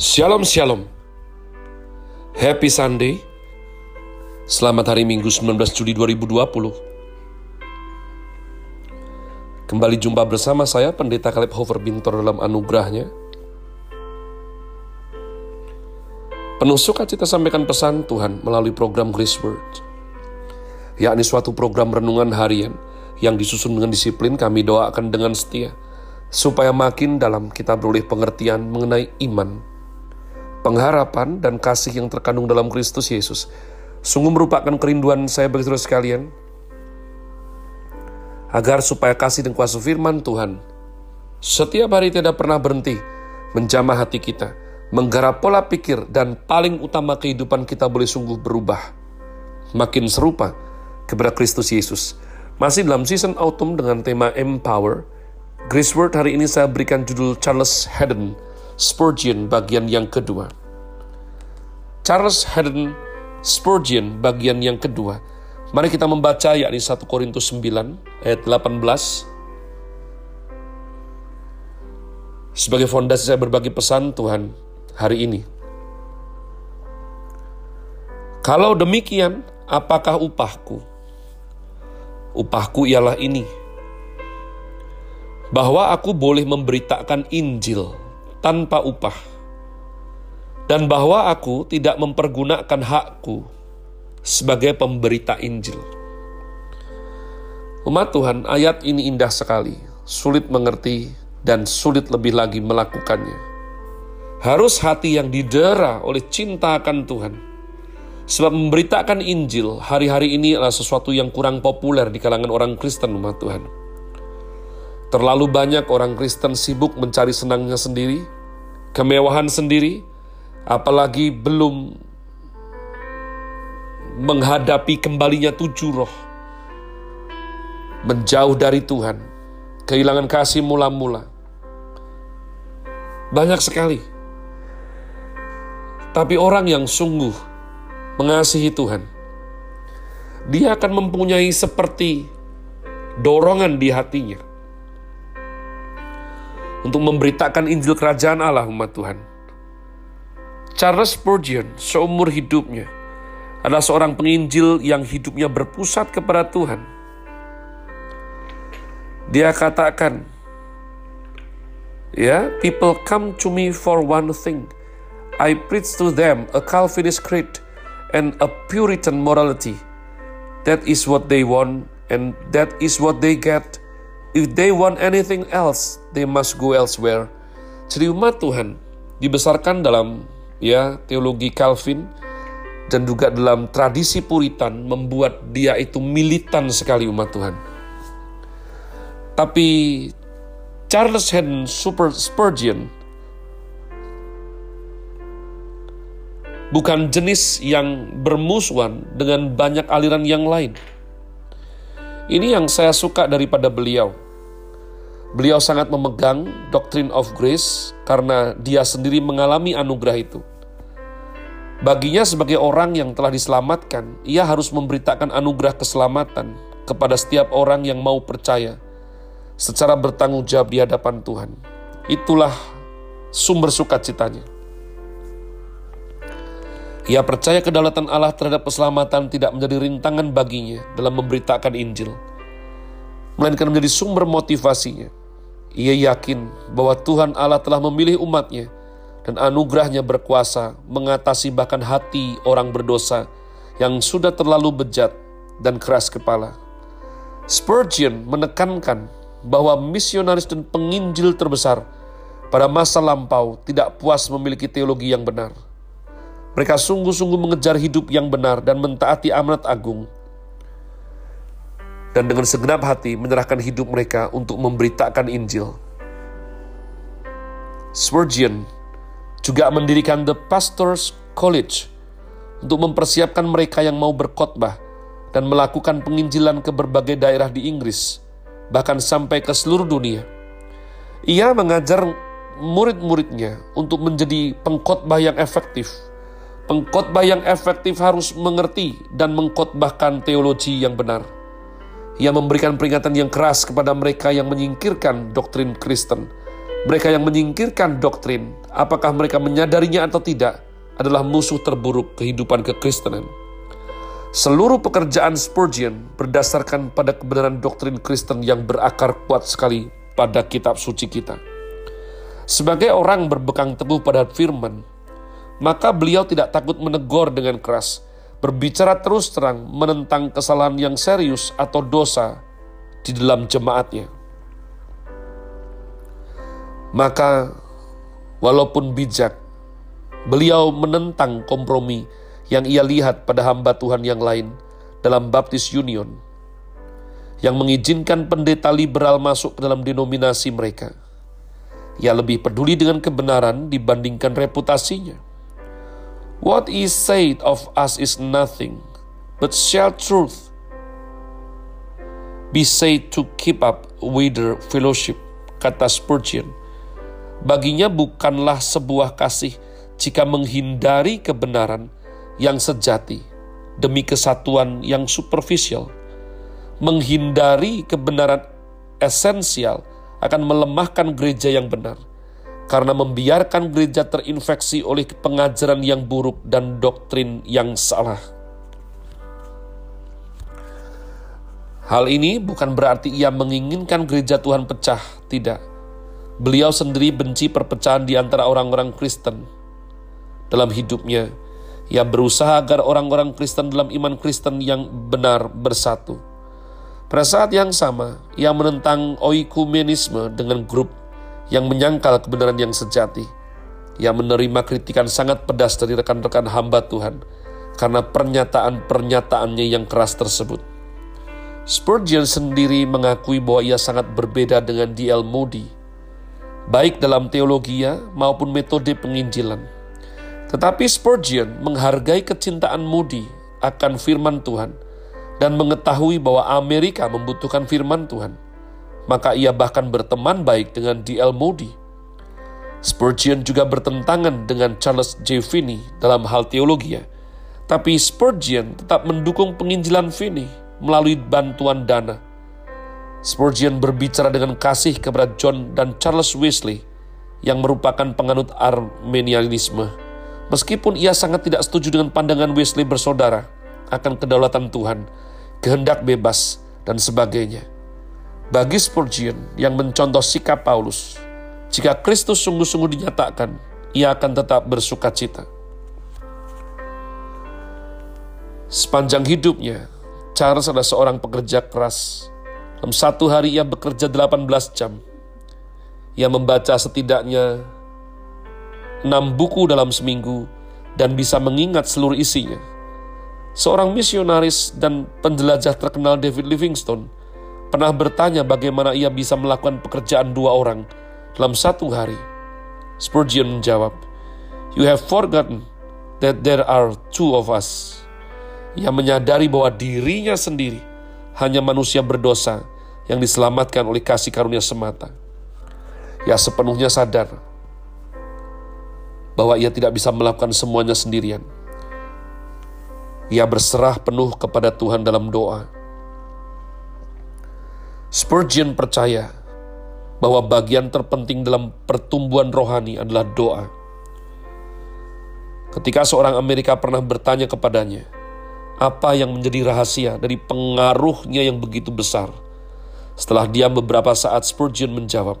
Shalom Shalom. Happy Sunday. Selamat hari Minggu 19 Juli 2020 Kembali jumpa bersama saya Pendeta Kaleb Hofer Bintor dalam anugerahnya. Penuh sukacita sampaikan pesan Tuhan melalui program Grace Word yakni suatu program renungan harian yang disusun dengan disiplin kami doakan dengan setia supaya makin dalam kita beroleh pengertian mengenai iman, pengharapan, dan kasih yang terkandung dalam Kristus Yesus. Sungguh merupakan kerinduan saya bagi saudara sekalian, agar supaya kasih dan kuasa firman Tuhan setiap hari tidak pernah berhenti menjamah hati kita, menggarap pola pikir, dan paling utama kehidupan kita boleh sungguh berubah, makin serupa kepada Kristus Yesus. Masih dalam season autumn dengan tema Empower, Grace Word hari ini saya berikan judul Charles Haddon Spurgeon bagian yang kedua. Charles Haddon Spurgeon bagian yang kedua. Mari kita membaca yakni 1 Korintus 9 ayat 18. Sebagai fondasi saya berbagi pesan Tuhan hari ini. Kalau demikian, apakah upahku? Upahku ialah ini, bahwa aku boleh memberitakan Injil tanpa upah, dan bahwa aku tidak mempergunakan hakku sebagai pemberita Injil. Umat Tuhan, ayat ini indah sekali, sulit mengerti, dan sulit lebih lagi melakukannya. Harus hati yang didera oleh cinta akan Tuhan. Sebab memberitakan Injil hari-hari ini adalah sesuatu yang kurang populer di kalangan orang Kristen umat Tuhan Terlalu banyak orang Kristen sibuk mencari senangnya sendiri, kemewahan sendiri, apalagi belum menghadapi kembalinya tujuh roh. Menjauh dari Tuhan, kehilangan kasih mula-mula. Banyak sekali. Tapi orang yang sungguh mengasihi Tuhan, dia akan mempunyai seperti dorongan di hatinya untuk memberitakan Injil Kerajaan Allah umat Tuhan. Charles Spurgeon seumur hidupnya adalah seorang penginjil yang hidupnya berpusat kepada Tuhan. Dia katakan, ya, people come to me for one thing. I preach to them a Calvinist creed and a Puritan morality. That is what they want and that is what they get If they want anything else, they must go elsewhere. Jadi umat Tuhan dibesarkan dalam ya teologi Calvin dan juga dalam tradisi Puritan membuat dia itu militan sekali umat Tuhan. Tapi Charles Haddon Super Spurgeon bukan jenis yang bermusuhan dengan banyak aliran yang lain. Ini yang saya suka daripada beliau. Beliau sangat memegang doctrine of grace karena dia sendiri mengalami anugerah itu. Baginya sebagai orang yang telah diselamatkan, ia harus memberitakan anugerah keselamatan kepada setiap orang yang mau percaya secara bertanggung jawab di hadapan Tuhan. Itulah sumber sukacitanya. Ia percaya kedaulatan Allah terhadap keselamatan tidak menjadi rintangan baginya dalam memberitakan Injil, melainkan menjadi sumber motivasinya ia yakin bahwa Tuhan Allah telah memilih umatnya dan anugerahnya berkuasa mengatasi bahkan hati orang berdosa yang sudah terlalu bejat dan keras kepala. Spurgeon menekankan bahwa misionaris dan penginjil terbesar pada masa lampau tidak puas memiliki teologi yang benar. Mereka sungguh-sungguh mengejar hidup yang benar dan mentaati amanat agung dan dengan segenap hati menyerahkan hidup mereka untuk memberitakan Injil. Spurgeon juga mendirikan The Pastors College untuk mempersiapkan mereka yang mau berkhotbah dan melakukan penginjilan ke berbagai daerah di Inggris, bahkan sampai ke seluruh dunia. Ia mengajar murid-muridnya untuk menjadi pengkhotbah yang efektif. Pengkhotbah yang efektif harus mengerti dan mengkhotbahkan teologi yang benar ia memberikan peringatan yang keras kepada mereka yang menyingkirkan doktrin Kristen Mereka yang menyingkirkan doktrin, apakah mereka menyadarinya atau tidak, adalah musuh terburuk kehidupan kekristenan. Seluruh pekerjaan Spurgeon berdasarkan pada kebenaran doktrin Kristen yang berakar kuat sekali pada kitab suci kita. Sebagai orang berbekang teguh pada firman, maka beliau tidak takut menegur dengan keras, berbicara terus terang menentang kesalahan yang serius atau dosa di dalam jemaatnya. Maka, walaupun bijak, beliau menentang kompromi yang ia lihat pada hamba Tuhan yang lain dalam Baptist Union, yang mengizinkan pendeta liberal masuk ke dalam denominasi mereka. Ia lebih peduli dengan kebenaran dibandingkan reputasinya. What is said of us is nothing, but shall truth be said to keep up with the fellowship, kata Spurgeon. Baginya bukanlah sebuah kasih jika menghindari kebenaran yang sejati demi kesatuan yang superficial. Menghindari kebenaran esensial akan melemahkan gereja yang benar karena membiarkan gereja terinfeksi oleh pengajaran yang buruk dan doktrin yang salah. Hal ini bukan berarti ia menginginkan gereja Tuhan pecah, tidak Beliau sendiri benci perpecahan di antara orang-orang Kristen. Dalam hidupnya, ia berusaha agar orang-orang Kristen dalam iman Kristen yang benar bersatu. Pada saat yang sama, ia menentang oikumenisme dengan grup yang menyangkal kebenaran yang sejati. Ia menerima kritikan sangat pedas dari rekan-rekan hamba Tuhan karena pernyataan-pernyataannya yang keras tersebut. Spurgeon sendiri mengakui bahwa ia sangat berbeda dengan D.L. Moody baik dalam teologia maupun metode penginjilan. Tetapi Spurgeon menghargai kecintaan Moody akan firman Tuhan dan mengetahui bahwa Amerika membutuhkan firman Tuhan. Maka ia bahkan berteman baik dengan D.L. Moody. Spurgeon juga bertentangan dengan Charles J. Finney dalam hal teologi. Tapi Spurgeon tetap mendukung penginjilan Finney melalui bantuan dana Spurgeon berbicara dengan kasih kepada John dan Charles Wesley yang merupakan penganut Armenianisme. Meskipun ia sangat tidak setuju dengan pandangan Wesley bersaudara akan kedaulatan Tuhan, kehendak bebas, dan sebagainya. Bagi Spurgeon yang mencontoh sikap Paulus, jika Kristus sungguh-sungguh dinyatakan, ia akan tetap bersuka cita. Sepanjang hidupnya, Charles adalah seorang pekerja keras dalam satu hari ia bekerja 18 jam. Ia membaca setidaknya enam buku dalam seminggu dan bisa mengingat seluruh isinya. Seorang misionaris dan penjelajah terkenal David Livingstone pernah bertanya bagaimana ia bisa melakukan pekerjaan dua orang dalam satu hari. Spurgeon menjawab, You have forgotten that there are two of us. Ia menyadari bahwa dirinya sendiri hanya manusia berdosa yang diselamatkan oleh kasih karunia semata. Ia sepenuhnya sadar bahwa ia tidak bisa melakukan semuanya sendirian. Ia berserah penuh kepada Tuhan dalam doa. Spurgeon percaya bahwa bagian terpenting dalam pertumbuhan rohani adalah doa. Ketika seorang Amerika pernah bertanya kepadanya, apa yang menjadi rahasia dari pengaruhnya yang begitu besar – setelah diam beberapa saat, Spurgeon menjawab,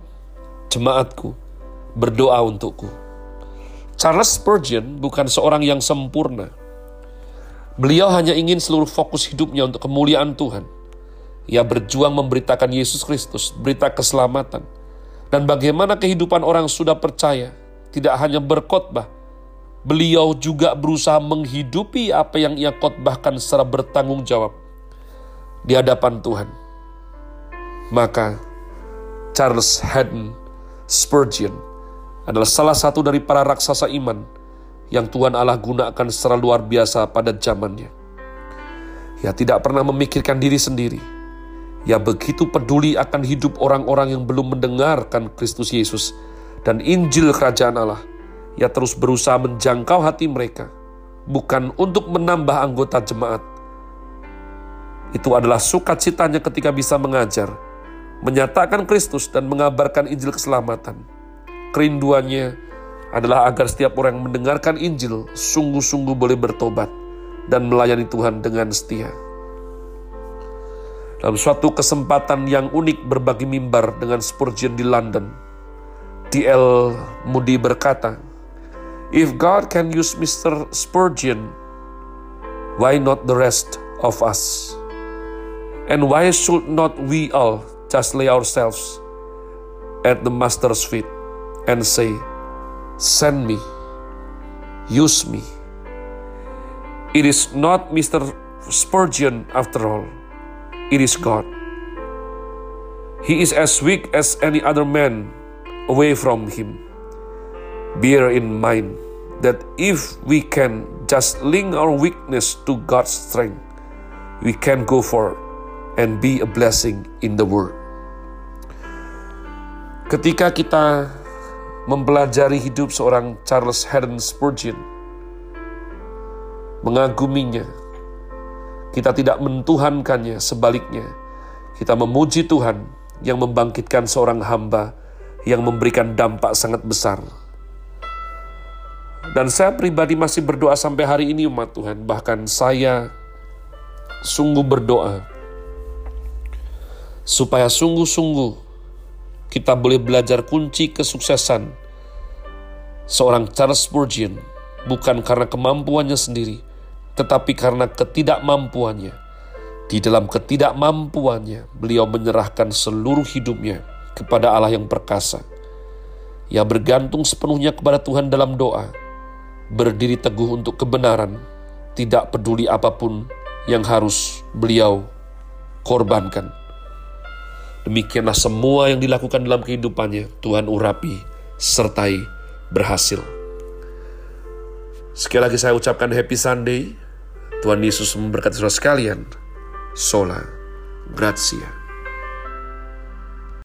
Jemaatku, berdoa untukku. Charles Spurgeon bukan seorang yang sempurna. Beliau hanya ingin seluruh fokus hidupnya untuk kemuliaan Tuhan. Ia berjuang memberitakan Yesus Kristus, berita keselamatan, dan bagaimana kehidupan orang sudah percaya, tidak hanya berkhotbah, beliau juga berusaha menghidupi apa yang ia khotbahkan secara bertanggung jawab di hadapan Tuhan. Maka Charles Haddon Spurgeon adalah salah satu dari para raksasa iman yang Tuhan Allah gunakan secara luar biasa pada zamannya. Ia tidak pernah memikirkan diri sendiri. Ia begitu peduli akan hidup orang-orang yang belum mendengarkan Kristus Yesus dan Injil Kerajaan Allah. Ia terus berusaha menjangkau hati mereka, bukan untuk menambah anggota jemaat. Itu adalah sukacitanya ketika bisa mengajar, menyatakan Kristus dan mengabarkan Injil keselamatan. kerinduannya adalah agar setiap orang yang mendengarkan Injil sungguh-sungguh boleh bertobat dan melayani Tuhan dengan setia. Dalam suatu kesempatan yang unik berbagi mimbar dengan Spurgeon di London, D.L. Moody berkata, If God can use Mr. Spurgeon, why not the rest of us? And why should not we all just lay ourselves at the Master's feet and say, Send me, use me. It is not Mr. Spurgeon after all, it is God. He is as weak as any other man away from Him. Bear in mind that if we can just link our weakness to God's strength, we can go for and be a blessing in the world. Ketika kita mempelajari hidup seorang Charles Haddon Spurgeon, mengaguminya. Kita tidak mentuhankannya, sebaliknya. Kita memuji Tuhan yang membangkitkan seorang hamba yang memberikan dampak sangat besar. Dan saya pribadi masih berdoa sampai hari ini umat Tuhan, bahkan saya sungguh berdoa supaya sungguh-sungguh kita boleh belajar kunci kesuksesan seorang Charles Spurgeon. Bukan karena kemampuannya sendiri, tetapi karena ketidakmampuannya. Di dalam ketidakmampuannya, beliau menyerahkan seluruh hidupnya kepada Allah yang perkasa. Ia bergantung sepenuhnya kepada Tuhan dalam doa, berdiri teguh untuk kebenaran, tidak peduli apa pun yang harus beliau korbankan. Demikianlah semua yang dilakukan dalam kehidupannya, Tuhan urapi, sertai, berhasil. Sekali lagi saya ucapkan happy Sunday. Tuhan Yesus memberkati saudara sekalian. Sola. Grazie.